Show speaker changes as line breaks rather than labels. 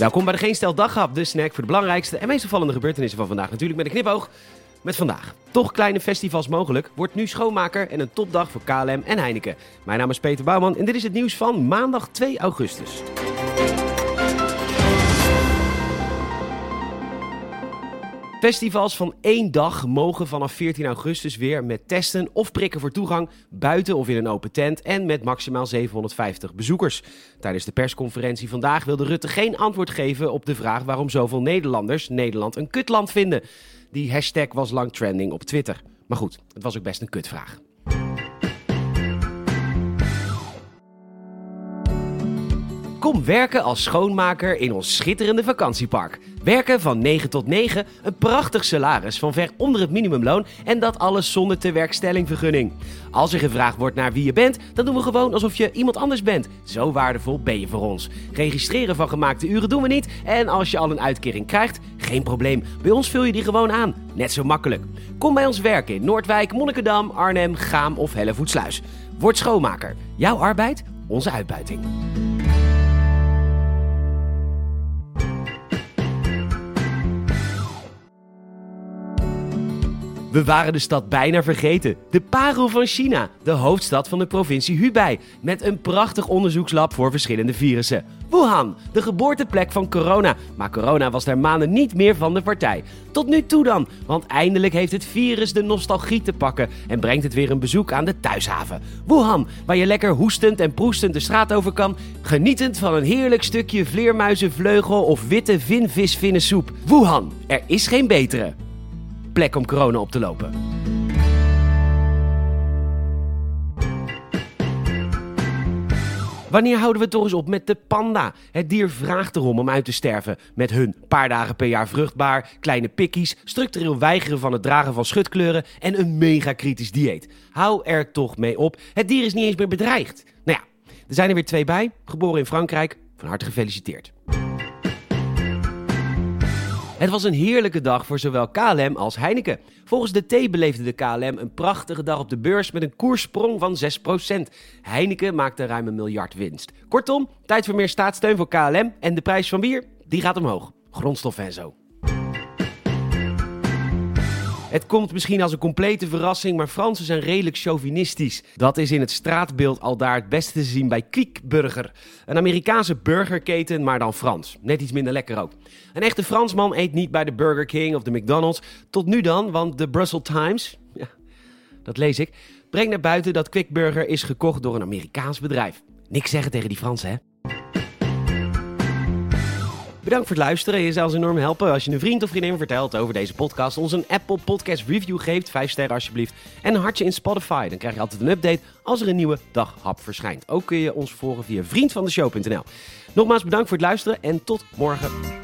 Welkom bij de Geen Stel Daghap, de snack voor de belangrijkste en meest opvallende gebeurtenissen van vandaag. Natuurlijk met een knipoog. Met vandaag. Toch kleine festivals mogelijk, wordt nu schoonmaker en een topdag voor KLM en Heineken. Mijn naam is Peter Bouwman en dit is het nieuws van maandag 2 augustus. Festivals van één dag mogen vanaf 14 augustus weer met testen of prikken voor toegang buiten of in een open tent en met maximaal 750 bezoekers. Tijdens de persconferentie vandaag wilde Rutte geen antwoord geven op de vraag waarom zoveel Nederlanders Nederland een kutland vinden. Die hashtag was lang trending op Twitter. Maar goed, het was ook best een kutvraag. Kom werken als schoonmaker in ons schitterende vakantiepark. Werken van 9 tot 9, een prachtig salaris van ver onder het minimumloon en dat alles zonder tewerkstellingvergunning. Als er gevraagd wordt naar wie je bent, dan doen we gewoon alsof je iemand anders bent. Zo waardevol ben je voor ons. Registreren van gemaakte uren doen we niet en als je al een uitkering krijgt, geen probleem. Bij ons vul je die gewoon aan. Net zo makkelijk. Kom bij ons werken in Noordwijk, Monnikendam, Arnhem, Gaam of Hellevoetsluis. Word schoonmaker. Jouw arbeid, onze uitbuiting. We waren de stad bijna vergeten. De parel van China, de hoofdstad van de provincie Hubei, met een prachtig onderzoekslab voor verschillende virussen. Wuhan, de geboorteplek van corona. Maar corona was daar maanden niet meer van de partij. Tot nu toe dan, want eindelijk heeft het virus de nostalgie te pakken en brengt het weer een bezoek aan de thuishaven. Wuhan, waar je lekker hoestend en proestend de straat over kan, genietend van een heerlijk stukje vleermuizenvleugel of witte vinvisvinnensoep. Wuhan, er is geen betere plek om corona op te lopen. Wanneer houden we toch eens op met de panda? Het dier vraagt erom om uit te sterven. Met hun paar dagen per jaar vruchtbaar, kleine pikkies, structureel weigeren van het dragen van schutkleuren en een mega kritisch dieet. Hou er toch mee op. Het dier is niet eens meer bedreigd. Nou ja, er zijn er weer twee bij, geboren in Frankrijk. Van harte gefeliciteerd. Het was een heerlijke dag voor zowel KLM als Heineken. Volgens de T beleefde de KLM een prachtige dag op de beurs met een koerssprong van 6%. Heineken maakte ruim een miljard winst. Kortom, tijd voor meer staatssteun voor KLM en de prijs van bier, die gaat omhoog. Grondstoffen en zo. Het komt misschien als een complete verrassing, maar Fransen zijn redelijk chauvinistisch. Dat is in het straatbeeld al daar het beste te zien bij Quick Een Amerikaanse burgerketen, maar dan Frans. Net iets minder lekker ook. Een echte Fransman eet niet bij de Burger King of de McDonald's. Tot nu dan, want de Brussels Times, ja, dat lees ik, brengt naar buiten dat Quick is gekocht door een Amerikaans bedrijf. Niks zeggen tegen die Fransen, hè? Bedankt voor het luisteren. Je zou ons enorm helpen als je een vriend of vriendin vertelt over deze podcast. Ons een Apple Podcast Review geeft. Vijf sterren alsjeblieft. En een hartje in Spotify. Dan krijg je altijd een update als er een nieuwe daghap verschijnt. Ook kun je ons volgen via vriendvandeshow.nl. Nogmaals bedankt voor het luisteren en tot morgen.